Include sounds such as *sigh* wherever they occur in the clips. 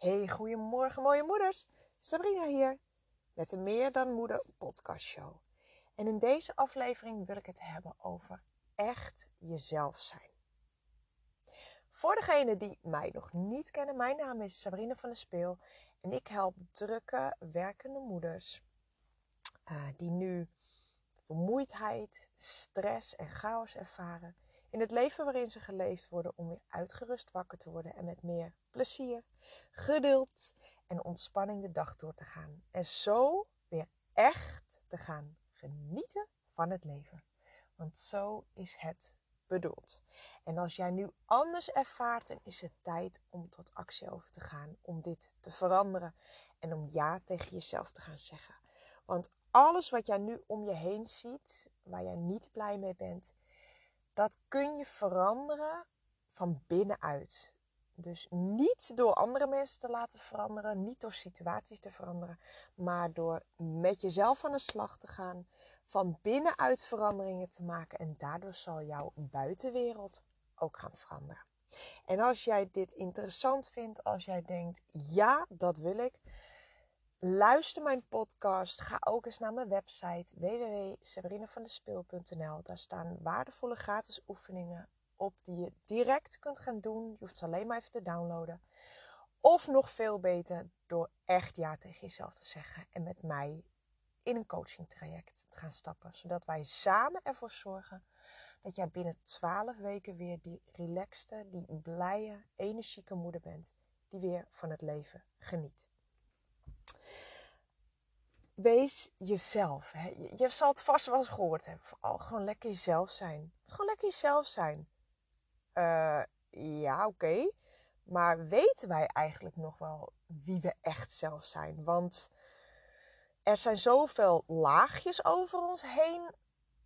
Hey, goedemorgen mooie moeders. Sabrina hier met de Meer dan Moeder podcast show. En in deze aflevering wil ik het hebben over echt jezelf zijn. Voor degenen die mij nog niet kennen, mijn naam is Sabrina van der Speel en ik help drukke, werkende moeders uh, die nu vermoeidheid, stress en chaos ervaren in het leven waarin ze geleefd worden om weer uitgerust wakker te worden en met meer plezier, geduld en ontspanning de dag door te gaan. En zo weer echt te gaan genieten van het leven. Want zo is het bedoeld. En als jij nu anders ervaart, dan is het tijd om tot actie over te gaan. Om dit te veranderen en om ja tegen jezelf te gaan zeggen. Want alles wat jij nu om je heen ziet, waar jij niet blij mee bent, dat kun je veranderen van binnenuit. Dus niet door andere mensen te laten veranderen, niet door situaties te veranderen, maar door met jezelf aan de slag te gaan, van binnenuit veranderingen te maken en daardoor zal jouw buitenwereld ook gaan veranderen. En als jij dit interessant vindt, als jij denkt, ja, dat wil ik, luister mijn podcast. Ga ook eens naar mijn website www.sabrinavandespeel.nl. Daar staan waardevolle gratis oefeningen op die je direct kunt gaan doen. Je hoeft ze alleen maar even te downloaden. Of nog veel beter door echt ja tegen jezelf te zeggen en met mij in een coaching traject te gaan stappen. Zodat wij samen ervoor zorgen dat jij binnen 12 weken weer die relaxte, die blije, energieke moeder bent. Die weer van het leven geniet wees jezelf. Je zal het vast wel eens gehoord hebben. Gewoon lekker jezelf zijn. Gewoon lekker jezelf zijn. Uh, ja, oké. Maar weten wij eigenlijk nog wel wie we echt zelf zijn? Want er zijn zoveel laagjes over ons heen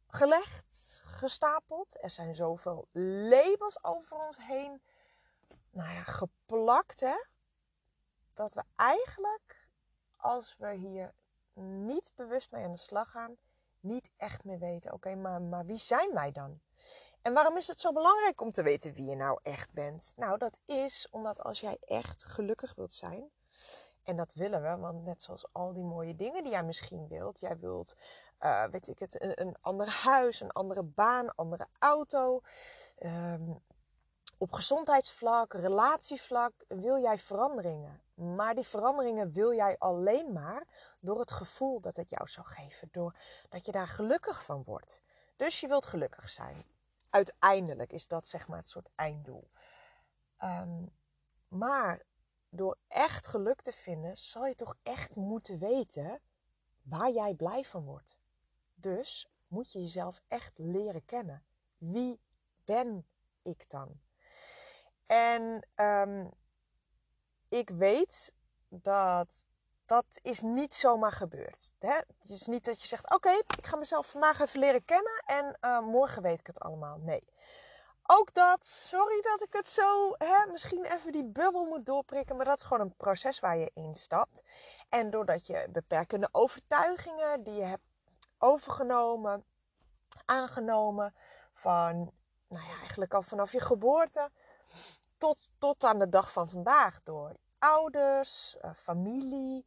gelegd, gestapeld. Er zijn zoveel labels over ons heen nou ja, geplakt, hè? Dat we eigenlijk, als we hier niet bewust mee aan de slag gaan, niet echt meer weten, oké, maar, maar wie zijn wij dan? En waarom is het zo belangrijk om te weten wie je nou echt bent? Nou, dat is omdat als jij echt gelukkig wilt zijn, en dat willen we, want net zoals al die mooie dingen die jij misschien wilt, jij wilt, uh, weet ik het, een, een, ander huis, een andere baan, een andere auto, um, op gezondheidsvlak, relatievlak wil jij veranderingen. Maar die veranderingen wil jij alleen maar door het gevoel dat het jou zal geven. Doordat je daar gelukkig van wordt. Dus je wilt gelukkig zijn. Uiteindelijk is dat zeg maar het soort einddoel. Um, maar door echt geluk te vinden, zal je toch echt moeten weten waar jij blij van wordt. Dus moet je jezelf echt leren kennen. Wie ben ik dan? En um, ik weet dat dat is niet zomaar gebeurd. Hè? Het is niet dat je zegt: Oké, ik ga mezelf vandaag even leren kennen en uh, morgen weet ik het allemaal. Nee. Ook dat, sorry dat ik het zo, hè, misschien even die bubbel moet doorprikken, maar dat is gewoon een proces waar je instapt. En doordat je beperkende overtuigingen die je hebt overgenomen, aangenomen, van, nou ja, eigenlijk al vanaf je geboorte, tot, tot aan de dag van vandaag door ouders, uh, familie,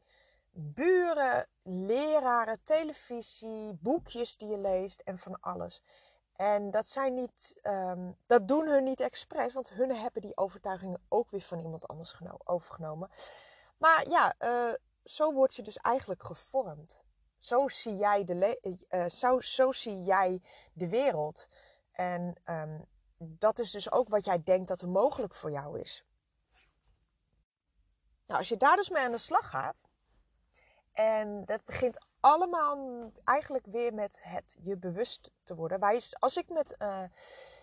buren, leraren, televisie, boekjes die je leest en van alles. En dat zijn niet, um, dat doen hun niet expres, want hun hebben die overtuigingen ook weer van iemand anders overgenomen. Maar ja, uh, zo word je dus eigenlijk gevormd. Zo zie jij de, uh, zo, zo zie jij de wereld. En um, dat is dus ook wat jij denkt dat er mogelijk voor jou is. Nou, als je daar dus mee aan de slag gaat, en dat begint allemaal eigenlijk weer met het je bewust te worden. Wij, als ik met, uh,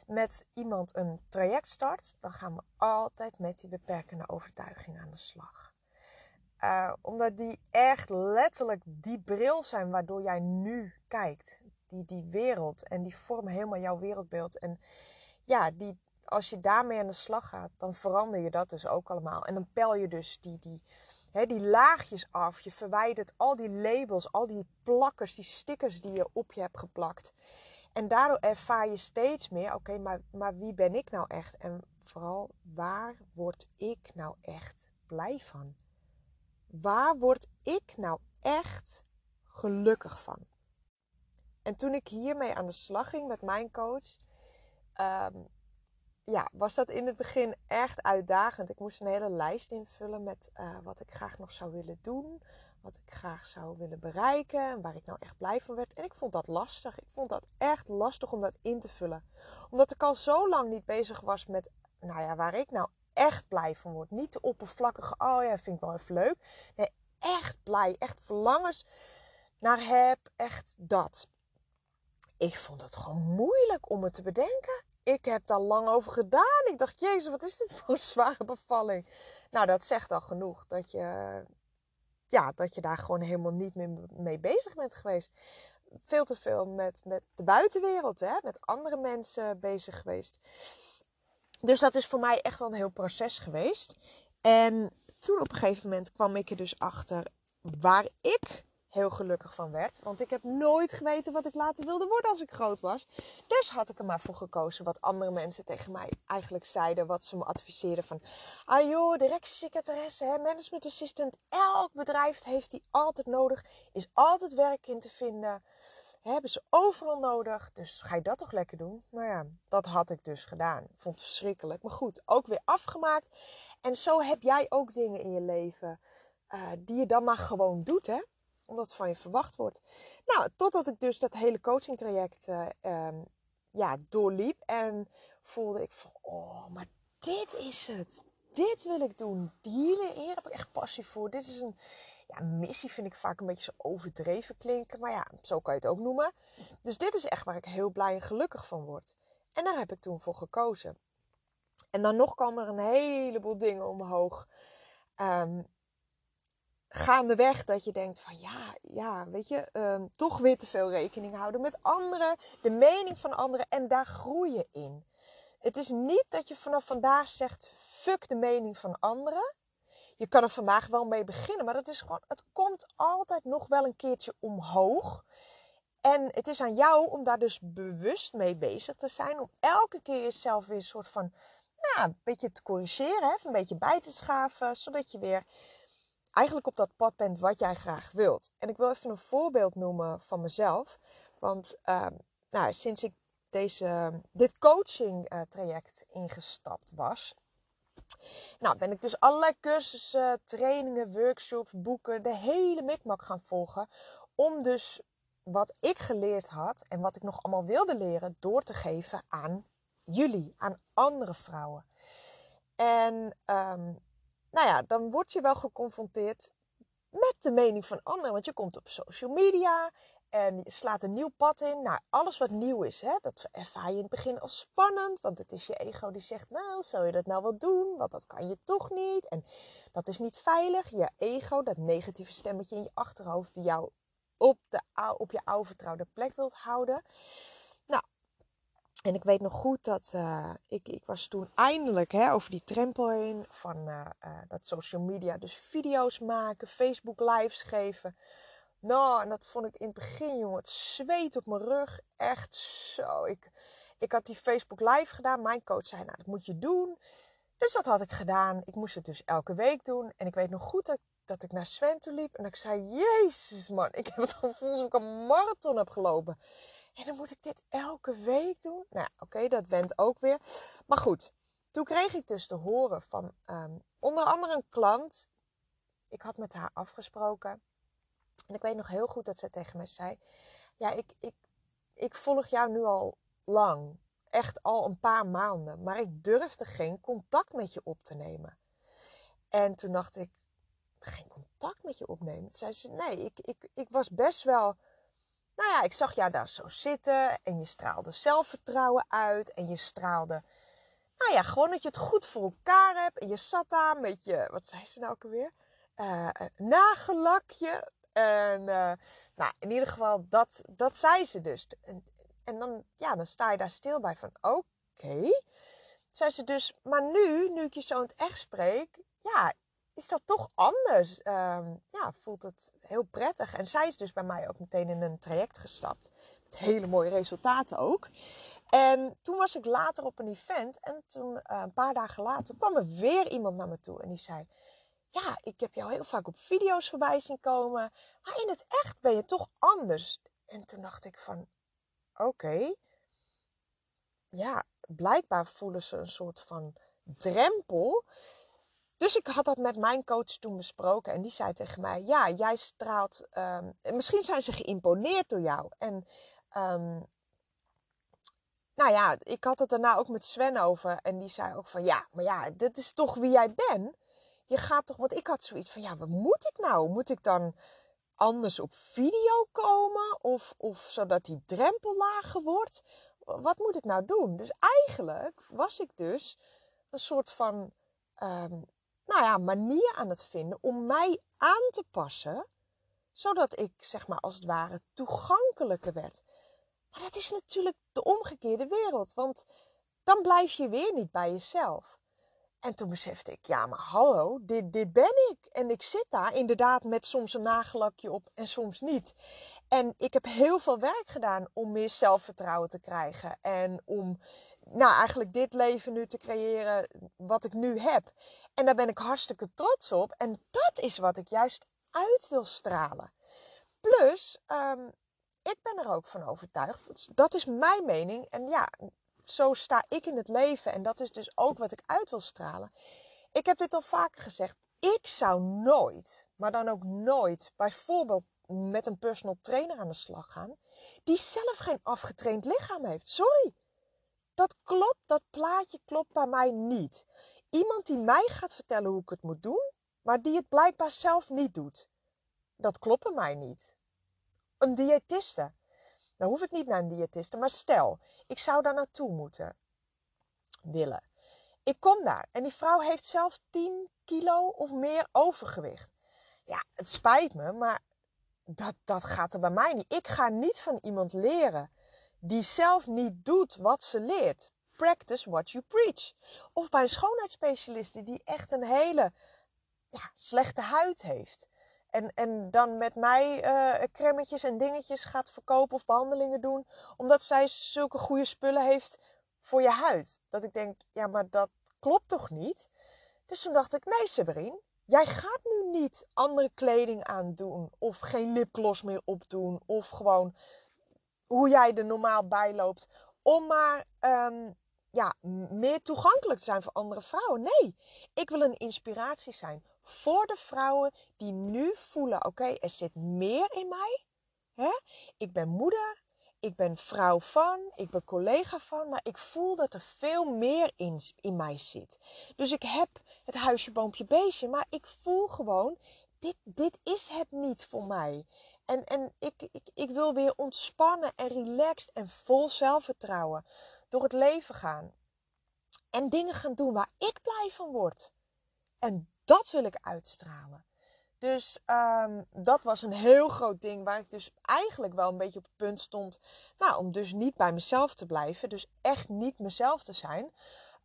met iemand een traject start, dan gaan we altijd met die beperkende overtuiging aan de slag. Uh, omdat die echt letterlijk die bril zijn waardoor jij nu kijkt. Die, die wereld. En die vormen helemaal jouw wereldbeeld. En ja, die, als je daarmee aan de slag gaat, dan verander je dat dus ook allemaal. En dan pel je dus die, die, hè, die laagjes af. Je verwijdert al die labels, al die plakkers, die stickers die je op je hebt geplakt. En daardoor ervaar je steeds meer, oké, maar, maar wie ben ik nou echt? En vooral, waar word ik nou echt blij van? Waar word ik nou echt gelukkig van? En toen ik hiermee aan de slag ging met mijn coach, ehm, ja, was dat in het begin echt uitdagend. Ik moest een hele lijst invullen met uh, wat ik graag nog zou willen doen. Wat ik graag zou willen bereiken. En waar ik nou echt blij van werd. En ik vond dat lastig. Ik vond dat echt lastig om dat in te vullen. Omdat ik al zo lang niet bezig was met, nou ja, waar ik nou echt blij van word. Niet de oppervlakkige, oh ja, vind ik wel even leuk. Nee, echt blij. Echt verlangens naar heb. Echt dat. Ik vond het gewoon moeilijk om het te bedenken ik heb daar lang over gedaan. Ik dacht, jezus, wat is dit voor een zware bevalling? Nou, dat zegt al genoeg. Dat je, ja, dat je daar gewoon helemaal niet meer mee bezig bent geweest. Veel te veel met, met de buitenwereld, hè? met andere mensen bezig geweest. Dus dat is voor mij echt wel een heel proces geweest. En toen op een gegeven moment kwam ik er dus achter waar ik heel gelukkig van werd. Want ik heb nooit geweten wat ik later wilde worden als ik groot was. Dus had ik er maar voor gekozen wat andere mensen tegen mij eigenlijk zeiden. Wat ze me adviseerden van... Ah joh, directiesecretaresse, management assistant. Elk bedrijf heeft die altijd nodig. Is altijd werk in te vinden. Hebben ze overal nodig. Dus ga je dat toch lekker doen? Nou ja, dat had ik dus gedaan. Vond het verschrikkelijk. Maar goed, ook weer afgemaakt. En zo heb jij ook dingen in je leven... Uh, die je dan maar gewoon doet, hè? Omdat het van je verwacht wordt. Nou, totdat ik dus dat hele coaching traject uh, ja, doorliep. En voelde ik van, oh, maar dit is het. Dit wil ik doen. Hier, hier heb ik echt passie voor. Dit is een ja, missie, vind ik vaak een beetje zo overdreven klinken. Maar ja, zo kan je het ook noemen. Dus dit is echt waar ik heel blij en gelukkig van word. En daar heb ik toen voor gekozen. En dan nog komen er een heleboel dingen omhoog. Um, gaandeweg dat je denkt van ja, ja, weet je, um, toch weer te veel rekening houden met anderen, de mening van anderen en daar groei je in. Het is niet dat je vanaf vandaag zegt fuck de mening van anderen. Je kan er vandaag wel mee beginnen, maar dat is gewoon, het komt altijd nog wel een keertje omhoog. En het is aan jou om daar dus bewust mee bezig te zijn, om elke keer jezelf weer een soort van, ja, een beetje te corrigeren, hè, een beetje bij te schaven, zodat je weer eigenlijk op dat pad bent wat jij graag wilt. En ik wil even een voorbeeld noemen van mezelf. Want uh, nou, sinds ik deze, dit coaching uh, traject ingestapt was, nou, ben ik dus allerlei cursussen, trainingen, workshops, boeken, de hele mikmak gaan volgen. Om dus wat ik geleerd had en wat ik nog allemaal wilde leren, door te geven aan jullie, aan andere vrouwen. En um, nou ja, dan word je wel geconfronteerd met de mening van anderen. Want je komt op social media en je slaat een nieuw pad in. Nou, alles wat nieuw is, hè, dat ervaar je in het begin als spannend. Want het is je ego die zegt, nou, zou je dat nou wel doen? Want dat kan je toch niet. En dat is niet veilig. Je ego, dat negatieve stemmetje in je achterhoofd... die jou op, de, op je oude vertrouwde plek wilt houden. En ik weet nog goed dat uh, ik, ik was toen eindelijk hè, over die drempel heen van uh, uh, dat social media. Dus video's maken, Facebook lives geven. Nou, en dat vond ik in het begin, jongen, het zweet op mijn rug. Echt zo. Ik, ik had die Facebook live gedaan. Mijn coach zei, nou, dat moet je doen. Dus dat had ik gedaan. Ik moest het dus elke week doen. En ik weet nog goed dat, dat ik naar Sven liep. En ik zei, jezus man, ik heb het gevoel alsof ik een marathon heb gelopen. En dan moet ik dit elke week doen. Nou, oké, dat went ook weer. Maar goed, toen kreeg ik dus te horen van um, onder andere een klant. Ik had met haar afgesproken. En ik weet nog heel goed dat ze tegen mij zei: Ja, ik, ik, ik volg jou nu al lang. Echt al een paar maanden. Maar ik durfde geen contact met je op te nemen. En toen dacht ik: Geen contact met je opnemen? Toen zei ze: Nee, ik, ik, ik was best wel nou ja, ik zag jou daar zo zitten en je straalde zelfvertrouwen uit en je straalde, nou ja, gewoon dat je het goed voor elkaar hebt. En je zat daar met je, wat zei ze nou ook alweer? Uh, nagellakje. En uh, nou, in ieder geval, dat, dat zei ze dus. En, dan, ja, dan sta je daar stil bij van, oké. Zei ze dus, maar nu, nu ik je zo in het echt spreek, ja, is dat toch anders. Um, ja, voelt het heel prettig. En zij is dus bij mij ook meteen in een traject gestapt. Met hele mooie resultaten ook. En toen was ik later op een event. En toen, uh, een paar dagen later, kwam er weer iemand naar me toe. En die zei: ja, ik heb jou heel vaak op video's voorbij zien komen. Maar in het echt ben je toch anders. En toen dacht ik van, oké. ja, blijkbaar voelen ze een soort van drempel. Dus ik had dat met mijn coach toen besproken. En die zei tegen mij: Ja, jij straalt. Um, misschien zijn ze geïmponeerd door jou. En um, nou ja, ik had het daarna ook met Sven over. En die zei ook van ja, maar ja, dit is toch wie jij bent. Je gaat toch, want ik had zoiets van ja, wat moet ik nou? Moet ik dan anders op video komen? Of, of zodat die drempel lager wordt? Wat moet ik nou doen? Dus eigenlijk was ik dus een soort van um, nou ja, manier aan het vinden om mij aan te passen. Zodat ik zeg maar als het ware toegankelijker werd. Maar dat is natuurlijk de omgekeerde wereld. Want dan blijf je weer niet bij jezelf. En toen besefte ik, ja, maar hallo, dit, dit ben ik. En ik zit daar inderdaad met soms een nagellakje op en soms niet. En ik heb heel veel werk gedaan om meer zelfvertrouwen te krijgen. En om, nou, eigenlijk dit leven nu te creëren wat ik nu heb. En daar ben ik hartstikke trots op. En dat is wat ik juist uit wil stralen. Plus, um, ik ben er ook van overtuigd. Dat is mijn mening. En ja, zo sta ik in het leven. En dat is dus ook wat ik uit wil stralen. Ik heb dit al vaker gezegd. Ik zou nooit, maar dan ook nooit, bijvoorbeeld met een personal trainer aan de slag gaan. Die zelf geen afgetraind lichaam heeft. Sorry. Dat klopt, dat plaatje klopt bij mij niet. Iemand die mij gaat vertellen hoe ik het moet doen, maar die het blijkbaar zelf niet doet. Dat klopt bij mij niet een diëtiste. Dan hoef ik niet naar een diëtiste, maar stel, ik zou daar naartoe moeten willen. Ik kom daar en die vrouw heeft zelf 10 kilo of meer overgewicht. Ja, het spijt me, maar dat, dat gaat er bij mij niet. Ik ga niet van iemand leren die zelf niet doet wat ze leert. Practice what you preach. Of bij een schoonheidsspecialiste die echt een hele ja, slechte huid heeft. En, en dan met mij uh, en dingetjes gaat verkopen of behandelingen doen. Omdat zij zulke goede spullen heeft voor je huid. Dat ik denk, ja, maar dat klopt toch niet? Dus toen dacht ik, nee Severin, jij gaat nu niet andere kleding aandoen. Of geen lipgloss meer opdoen. Of gewoon hoe jij er normaal bij loopt. Om maar um, ja, meer toegankelijk te zijn voor andere vrouwen. Nee, ik wil een inspiratie zijn voor de vrouwen die nu voelen: oké, er zit meer in mij. Hè? Ik ben moeder, ik ben vrouw van, ik ben collega van, maar ik voel dat er veel meer in, in mij zit. Dus ik heb het huisje, boompje, beestje, maar ik voel gewoon: dit, dit is het niet voor mij. En, en ik, ik, ik wil weer ontspannen en relaxed en vol zelfvertrouwen door het leven gaan. En dingen gaan doen waar ik blij van word. En dat wil ik uitstralen. Dus um, dat was een heel groot ding waar ik dus eigenlijk wel een beetje op het punt stond. Nou, om dus niet bij mezelf te blijven. Dus echt niet mezelf te zijn.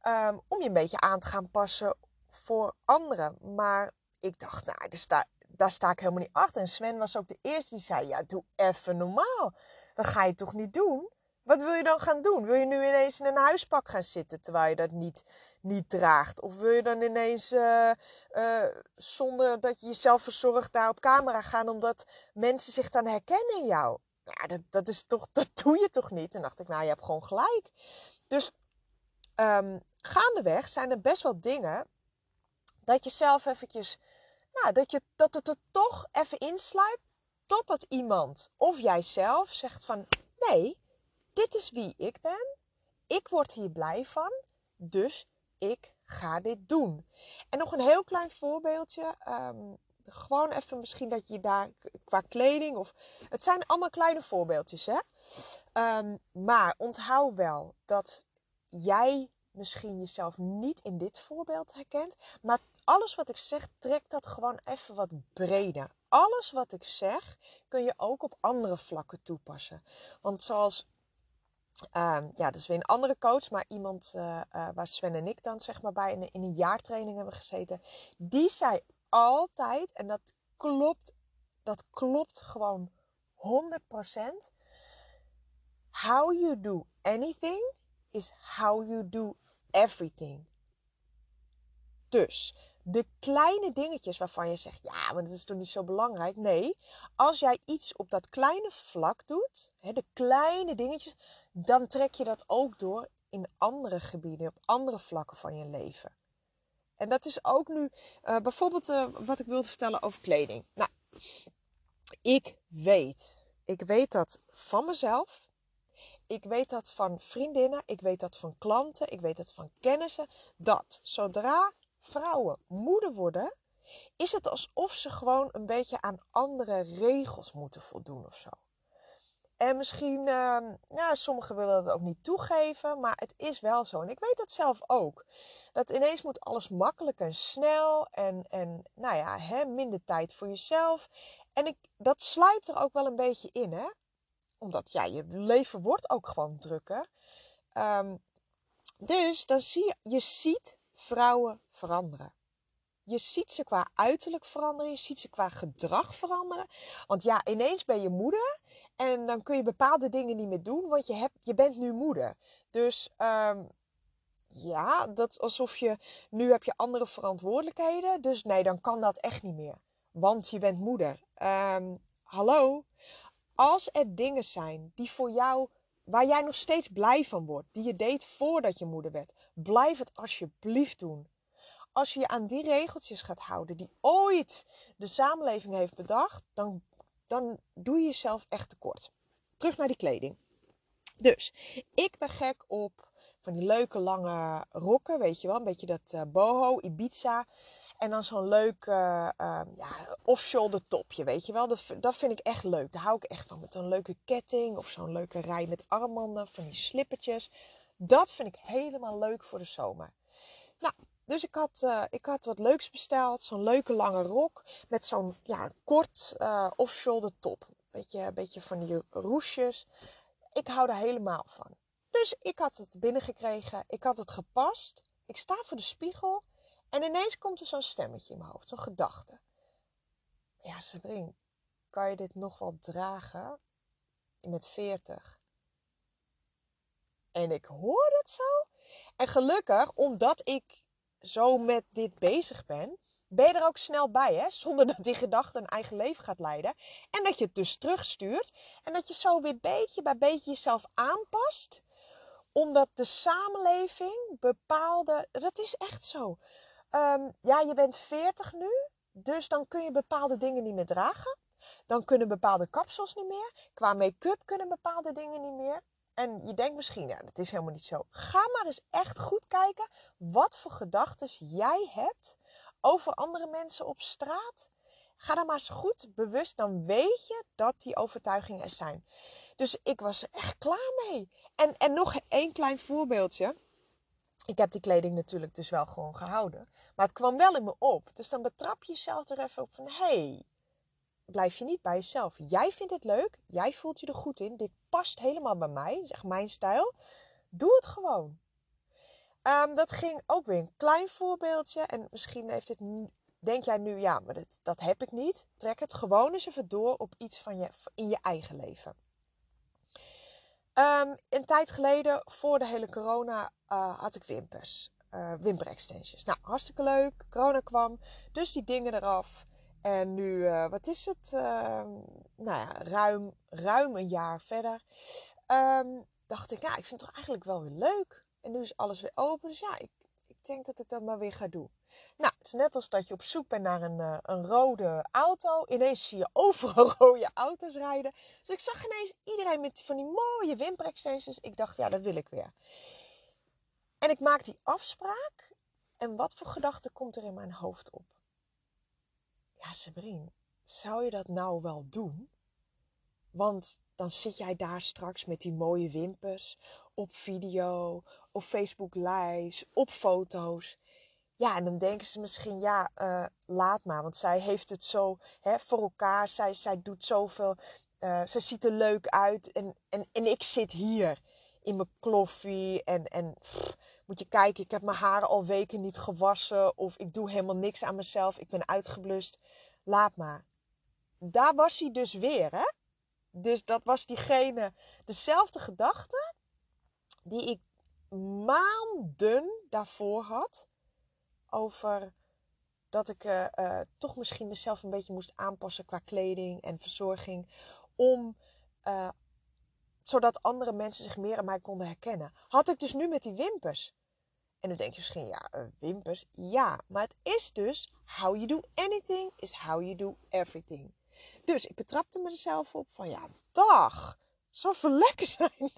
Um, om je een beetje aan te gaan passen voor anderen. Maar ik dacht, nou, daar sta, daar sta ik helemaal niet achter. En Sven was ook de eerste die zei, ja, doe even normaal. Dat ga je toch niet doen? Wat wil je dan gaan doen? Wil je nu ineens in een huispak gaan zitten terwijl je dat niet niet draagt? Of wil je dan ineens uh, uh, zonder dat je jezelf verzorgt daar op camera gaan omdat mensen zich dan herkennen in jou? Ja, dat, dat is toch, *laughs* dat doe je toch niet? En dacht ik, nou, je hebt gewoon gelijk. Dus um, gaandeweg zijn er best wel dingen dat je zelf eventjes, nou, dat, je, dat het er toch even insluipt totdat iemand of jijzelf zegt van, nee, dit is wie ik ben. Ik word hier blij van. Dus ik ga dit doen. En nog een heel klein voorbeeldje. Um, gewoon even misschien dat je daar qua kleding of... Het zijn allemaal kleine voorbeeldjes, hè. Um, maar onthoud wel dat jij misschien jezelf niet in dit voorbeeld herkent. Maar alles wat ik zeg, trek dat gewoon even wat breder. Alles wat ik zeg, kun je ook op andere vlakken toepassen. Want zoals Um, ja, dus weer een andere coach, maar iemand uh, uh, waar Sven en ik dan zeg maar bij in, in een jaartraining hebben gezeten. Die zei altijd, en dat klopt, dat klopt gewoon 100%. How you do anything is how you do everything. Dus De kleine dingetjes waarvan je zegt, ja, maar dat is toch niet zo belangrijk. Nee, als jij iets op dat kleine vlak doet, hè, de kleine dingetjes, dan trek je dat ook door in andere gebieden, op andere vlakken van je leven. En dat is ook nu uh, bijvoorbeeld uh, wat ik wilde vertellen over kleding. Nou, ik weet, ik weet dat van mezelf. Ik weet dat van vriendinnen, ik weet dat van klanten, ik weet dat van kennissen. Dat zodra vrouwen moeder worden, is het alsof ze gewoon een beetje aan andere regels moeten voldoen of zo. En misschien, nou, sommigen willen dat ook niet toegeven, maar het is wel zo. En ik weet dat zelf ook. Dat ineens moet alles makkelijk en snel en, en nou ja, hè, minder tijd voor jezelf. En ik, dat sluipt er ook wel een beetje in, hè. Omdat, ja, je leven wordt ook gewoon drukker. Um, dus dan zie je, je ziet vrouwen veranderen. Je ziet ze qua uiterlijk veranderen, je ziet ze qua gedrag veranderen. Want ja, ineens ben je moeder en dan kun je bepaalde dingen niet meer doen, want je, hebt, je bent nu moeder. Dus um, ja, dat is alsof je nu heb je andere verantwoordelijkheden. Dus nee, dan kan dat echt niet meer. Want je bent moeder. Um, hallo? Als er dingen zijn die voor jou, waar jij nog steeds blij van wordt, die je deed voordat je moeder werd, blijf het alsjeblieft doen. Als je je aan die regeltjes gaat houden die ooit de samenleving heeft bedacht, dan dan doe je jezelf echt tekort. Terug naar die kleding. Dus, ik ben gek op van die leuke lange rokken, weet je wel. Een beetje dat uh, boho, Ibiza. En dan zo'n leuk uh, uh, ja, off-shoulder topje, weet je wel. Dat, dat vind ik echt leuk. Daar hou ik echt van. Met een leuke ketting of zo'n leuke rij met armbanden, van die slippertjes. Dat vind ik helemaal leuk voor de zomer. Nou, dus ik had, uh, ik had wat leuks besteld. Zo'n leuke lange rok met zo'n ja, kort uh, off-shoulder top. Beetje, beetje van die roesjes. Ik hou er helemaal van. Dus ik had het binnengekregen. Ik had het gepast. Ik sta voor de spiegel. En ineens komt er zo'n stemmetje in mijn hoofd. Zo'n gedachte. Ja, Sabrine, kan je dit nog wel dragen? Met 40. En ik hoor dat zo. En gelukkig, omdat ik zo met dit bezig ben, ben je er ook snel bij, hè? *laughs* Zonder dat die gedachte een eigen leven gaat leiden. En dat je het dus terugstuurt. En dat je zo weer beetje bij beetje jezelf aanpast. Omdat de samenleving bepaalde. Dat is echt zo. Um, ja, je bent 40 nu. Dus dan kun je bepaalde dingen niet meer dragen. Dan kunnen bepaalde kapsels niet meer. Qua make-up kunnen bepaalde dingen niet meer. En je denkt misschien, ja, dat is helemaal niet zo. Ga maar eens echt goed kijken wat voor gedachten jij hebt over andere mensen op straat. Ga daar maar eens goed bewust, dan weet je dat die overtuigingen er zijn. Dus ik was er echt klaar mee. En, en nog één klein voorbeeldje. Ik heb die kleding natuurlijk dus wel gewoon gehouden. Maar het kwam wel in me op. Dus dan betrap je jezelf er even op van... hey, blijf je niet bij jezelf. Jij vindt het leuk, jij voelt je er goed in. Dit past helemaal bij mij, zeg mijn stijl. Doe het gewoon. Um, dat ging ook weer een klein voorbeeldje. En misschien heeft het, denk jij nu, ja, maar dat, dat heb ik niet. Trek het gewoon eens even door op iets van je, in je eigen leven. Um, een tijd geleden, voor de hele corona, uh, had ik wimpers. Uh, wimperextensions. Nou, hartstikke leuk. Corona kwam. Dus die dingen eraf. En nu, uh, wat is het? Uh, nou ja, ruim, ruim een jaar verder. Um, dacht ik, ja, ik vind het toch eigenlijk wel weer leuk. En nu is alles weer open. Dus ja, ik, ik denk dat ik dat maar weer ga doen. Nou, het is net als dat je op zoek bent naar een, uh, een rode auto. Ineens zie je overal *laughs* rode auto's rijden. Dus ik zag ineens iedereen met van die mooie wimperextensions. Ik dacht, ja, dat wil ik weer. En ik maak die afspraak. En wat voor gedachte komt er in mijn hoofd op? Sabrine, zou je dat nou wel doen? Want dan zit jij daar straks met die mooie wimpers op video, op Facebook lives, op foto's. Ja, en dan denken ze misschien, ja, uh, laat maar. Want zij heeft het zo hè, voor elkaar. Zij, zij doet zoveel. Uh, zij ziet er leuk uit. En, en, en ik zit hier in mijn kloffie. En, en moet je kijken, ik heb mijn haren al weken niet gewassen. Of ik doe helemaal niks aan mezelf. Ik ben uitgeblust. Laat maar. Daar was hij dus weer, hè? Dus dat was diegene, dezelfde gedachte die ik maanden daarvoor had over Dat ik uh, uh, toch misschien mezelf een beetje moest aanpassen qua kleding en verzorging. Om, uh, zodat andere mensen zich meer aan mij konden herkennen. Had ik dus nu met die wimpers. En nu denk je misschien, ja, wimpers. Ja, maar het is dus how you do anything is how you do everything. Dus ik betrapte mezelf op van, ja, dag, zou veel lekker zijn.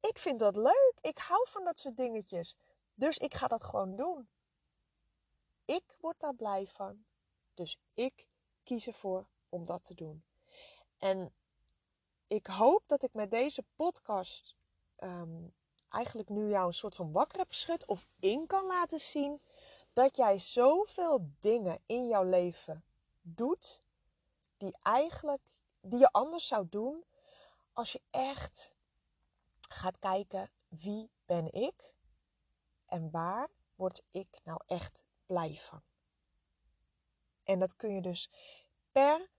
Ik vind dat leuk. Ik hou van dat soort dingetjes. Dus ik ga dat gewoon doen. Ik word daar blij van. Dus ik kies ervoor om dat te doen. En ik hoop dat ik met deze podcast um, eigenlijk nu jou een soort van wakker heb geschud of in kan laten zien dat jij zoveel dingen in jouw leven doet die eigenlijk die je anders zou doen als je echt gaat kijken wie ben ik en waar word ik nou echt blij van. En dat kun je dus per,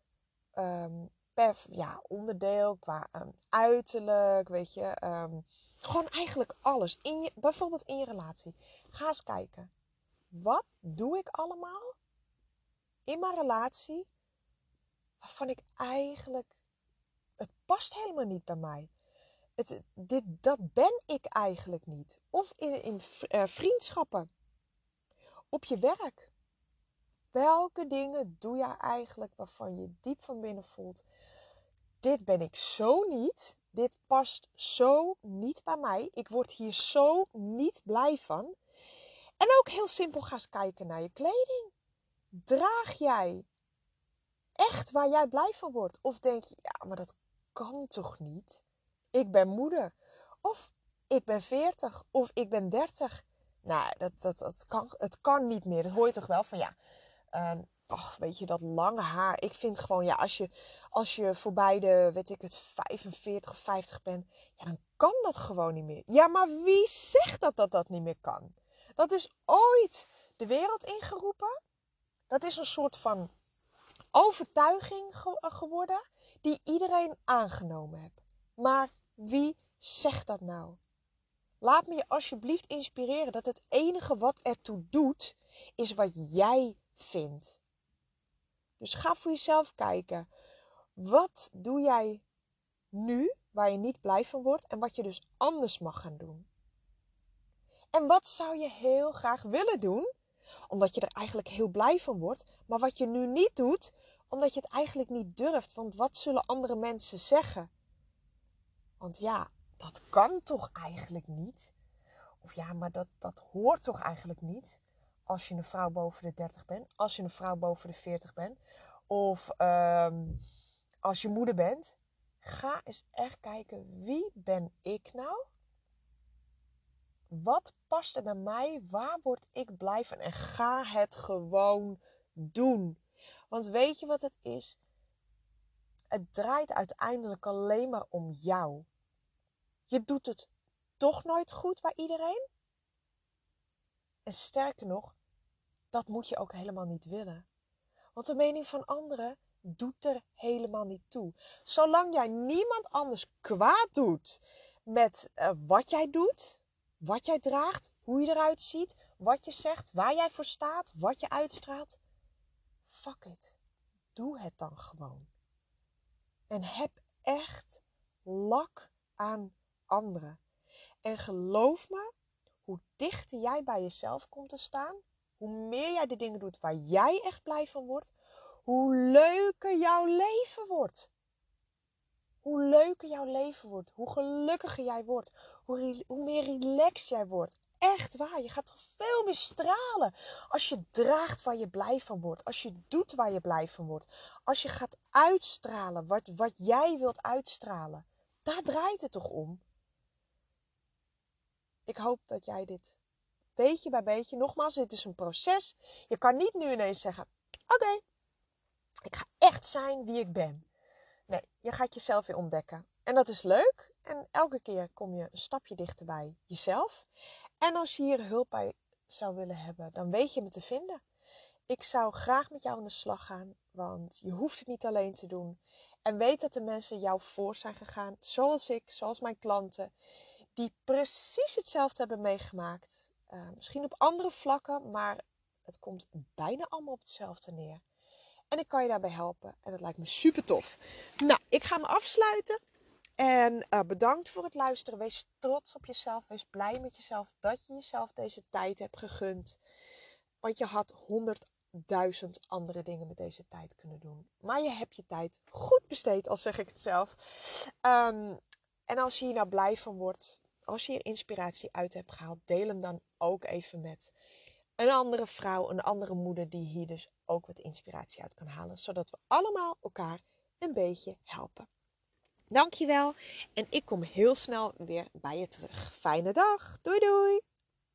um, per ja, onderdeel, qua um, uiterlijk, weet je, um, gewoon eigenlijk alles. In je, bijvoorbeeld in je relatie. Ga eens kijken. Wat doe ik allemaal in mijn relatie waarvan ik eigenlijk. Het past helemaal niet bij mij. Het, dit, dat ben ik eigenlijk niet. Of in, in uh, vriendschappen. Op je werk. Welke dingen doe jij eigenlijk waarvan je diep van binnen voelt: dit ben ik zo niet. Dit past zo niet bij mij. Ik word hier zo niet blij van. En ook heel simpel ga eens kijken naar je kleding. Draag jij echt waar jij blij van wordt? Of denk je, ja, maar dat kan toch niet? Ik ben moeder. Of ik ben 40. Of ik ben 30. Nou, dat, dat, dat kan, het kan niet meer. Dat hoor je toch wel van ja. Uh, ach, weet je, dat lange haar. Ik vind gewoon, ja, als je, als je voorbij de, weet ik het, 45 of 50 bent, ja, dan kan dat gewoon niet meer. Ja, maar wie zegt dat dat dat niet meer kan? Dat is ooit de wereld ingeroepen. Dat is een soort van overtuiging geworden die iedereen aangenomen heeft. Maar wie zegt dat nou? Laat me je alsjeblieft inspireren dat het enige wat ertoe doet, is wat jij vindt. Dus ga voor jezelf kijken. Wat doe jij nu waar je niet blij van wordt en wat je dus anders mag gaan doen? En wat zou je heel graag willen doen, omdat je er eigenlijk heel blij van wordt, maar wat je nu niet doet, omdat je het eigenlijk niet durft? Want wat zullen andere mensen zeggen? Want ja, dat kan toch eigenlijk niet? Of ja, maar dat, dat hoort toch eigenlijk niet? Als je een vrouw boven de 30 bent, als je een vrouw boven de 40 bent, of um, als je moeder bent, ga eens echt kijken wie ben ik nou? Wat past er bij mij? Waar word ik blij van? En ga het gewoon doen. Want weet je wat het is? Het draait uiteindelijk alleen maar om jou. Je doet het toch nooit goed bij iedereen. En sterker nog, dat moet je ook helemaal niet willen. Want de mening van anderen doet er helemaal niet toe. Zolang jij niemand anders kwaad doet met uh, wat jij doet, wat jij draagt, hoe je eruit ziet, wat je zegt, waar jij voor staat, wat je uitstraalt. Fuck it. Doe het dan gewoon. En heb echt lak aan anderen. En geloof me, hoe dichter jij bij jezelf komt te staan, hoe meer jij de dingen doet waar jij echt blij van wordt, hoe leuker jouw leven wordt. Hoe leuker jouw leven wordt, hoe gelukkiger jij wordt, hoe, hoe meer relaxed jij wordt. Echt waar, je gaat toch veel meer stralen als je draagt waar je blij van wordt, als je doet waar je blij van wordt, als je gaat uitstralen wat, wat jij wilt uitstralen. Daar draait het toch om? Ik hoop dat jij dit beetje bij beetje, nogmaals, dit is een proces. Je kan niet nu ineens zeggen: Oké, ik ga echt zijn wie ik ben. Nee, je gaat jezelf weer ontdekken. En dat is leuk. En elke keer kom je een stapje dichter bij jezelf. En als je hier hulp bij zou willen hebben, dan weet je me te vinden. Ik zou graag met jou aan de slag gaan, want je hoeft het niet alleen te doen. En weet dat de mensen jou voor zijn gegaan, zoals ik, zoals mijn klanten, die precies hetzelfde hebben meegemaakt. Uh, misschien op andere vlakken, maar Het komt bijna allemaal op hetzelfde neer. En ik kan je daarbij helpen. En dat lijkt me super tof. Nou, ik ga me afsluiten. En uh, bedankt voor het luisteren. Wees trots op jezelf. Wees blij met jezelf dat je jezelf deze tijd hebt gegund. Want je had honderdduizend andere dingen met deze tijd kunnen doen. Maar je hebt je tijd goed besteed, al zeg ik het zelf. Um, en als je hier nou blij van wordt, als je hier inspiratie uit hebt gehaald, deel hem dan ook even met een andere vrouw, een andere moeder die hier dus ook wat inspiratie uit kan halen. Zodat we allemaal elkaar een beetje helpen. Dankjewel en ik kom heel snel weer bij je terug. Fijne dag. Doei doei.